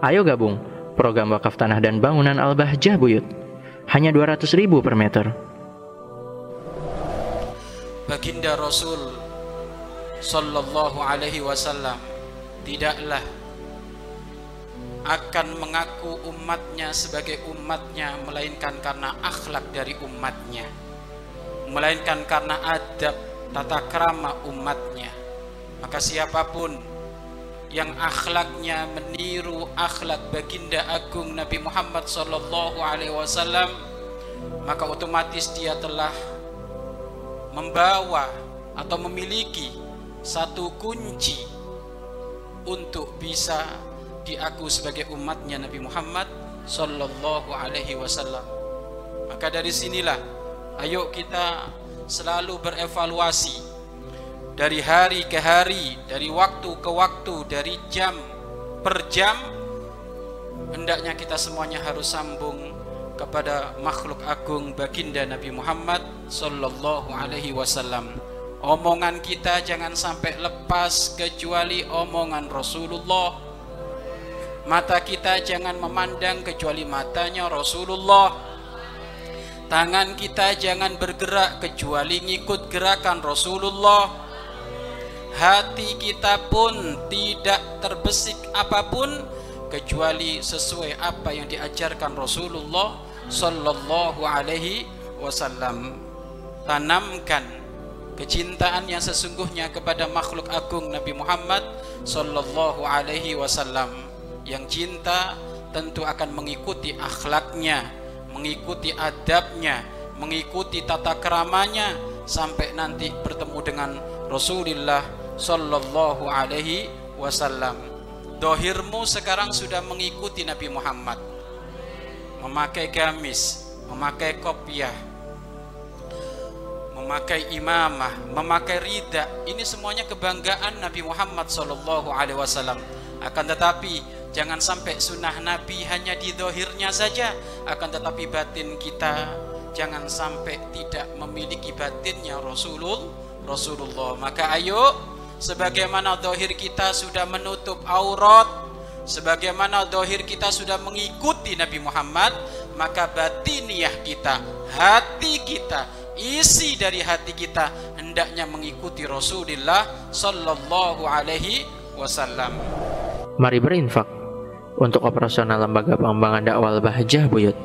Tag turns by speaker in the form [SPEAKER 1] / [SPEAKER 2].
[SPEAKER 1] Ayo gabung program wakaf tanah dan bangunan Al-Bahjah Buyut. Hanya 200 ribu per meter.
[SPEAKER 2] Baginda Rasul Sallallahu alaihi wasallam Tidaklah akan mengaku umatnya sebagai umatnya Melainkan karena akhlak dari umatnya Melainkan karena adab tata krama umatnya Maka siapa pun yang akhlaknya meniru akhlak baginda agung Nabi Muhammad sallallahu alaihi wasallam maka otomatis dia telah membawa atau memiliki satu kunci untuk bisa diaku sebagai umatnya Nabi Muhammad sallallahu alaihi wasallam. Maka dari sinilah ayo kita selalu berevaluasi dari hari ke hari, dari waktu ke waktu, dari jam per jam hendaknya kita semuanya harus sambung kepada makhluk agung baginda Nabi Muhammad sallallahu alaihi wasallam. Omongan kita jangan sampai lepas kecuali omongan Rasulullah. Mata kita jangan memandang kecuali matanya Rasulullah. Tangan kita jangan bergerak kecuali ngikut gerakan Rasulullah. Hati kita pun tidak terbesik apa pun kecuali sesuai apa yang diajarkan Rasulullah sallallahu alaihi wasallam. Tanamkan kecintaan yang sesungguhnya kepada makhluk agung Nabi Muhammad sallallahu alaihi wasallam. Yang cinta tentu akan mengikuti akhlaknya mengikuti adabnya mengikuti tata keramanya sampai nanti bertemu dengan Rasulullah sallallahu alaihi wasallam dohirmu sekarang sudah mengikuti Nabi Muhammad memakai gamis, memakai kopiah, memakai imamah, memakai rida. Ini semuanya kebanggaan Nabi Muhammad Sallallahu Alaihi Wasallam. Akan tetapi jangan sampai sunnah Nabi hanya di dohirnya saja. Akan tetapi batin kita jangan sampai tidak memiliki batinnya Rasulullah. Rasulullah. Maka ayo sebagaimana dohir kita sudah menutup aurat sebagaimana dohir kita sudah mengikuti Nabi Muhammad maka batiniah kita hati kita isi dari hati kita hendaknya mengikuti Rasulullah sallallahu alaihi wasallam.
[SPEAKER 1] Mari berinfak untuk operasional lembaga pengembangan dakwah Bahjah Buyut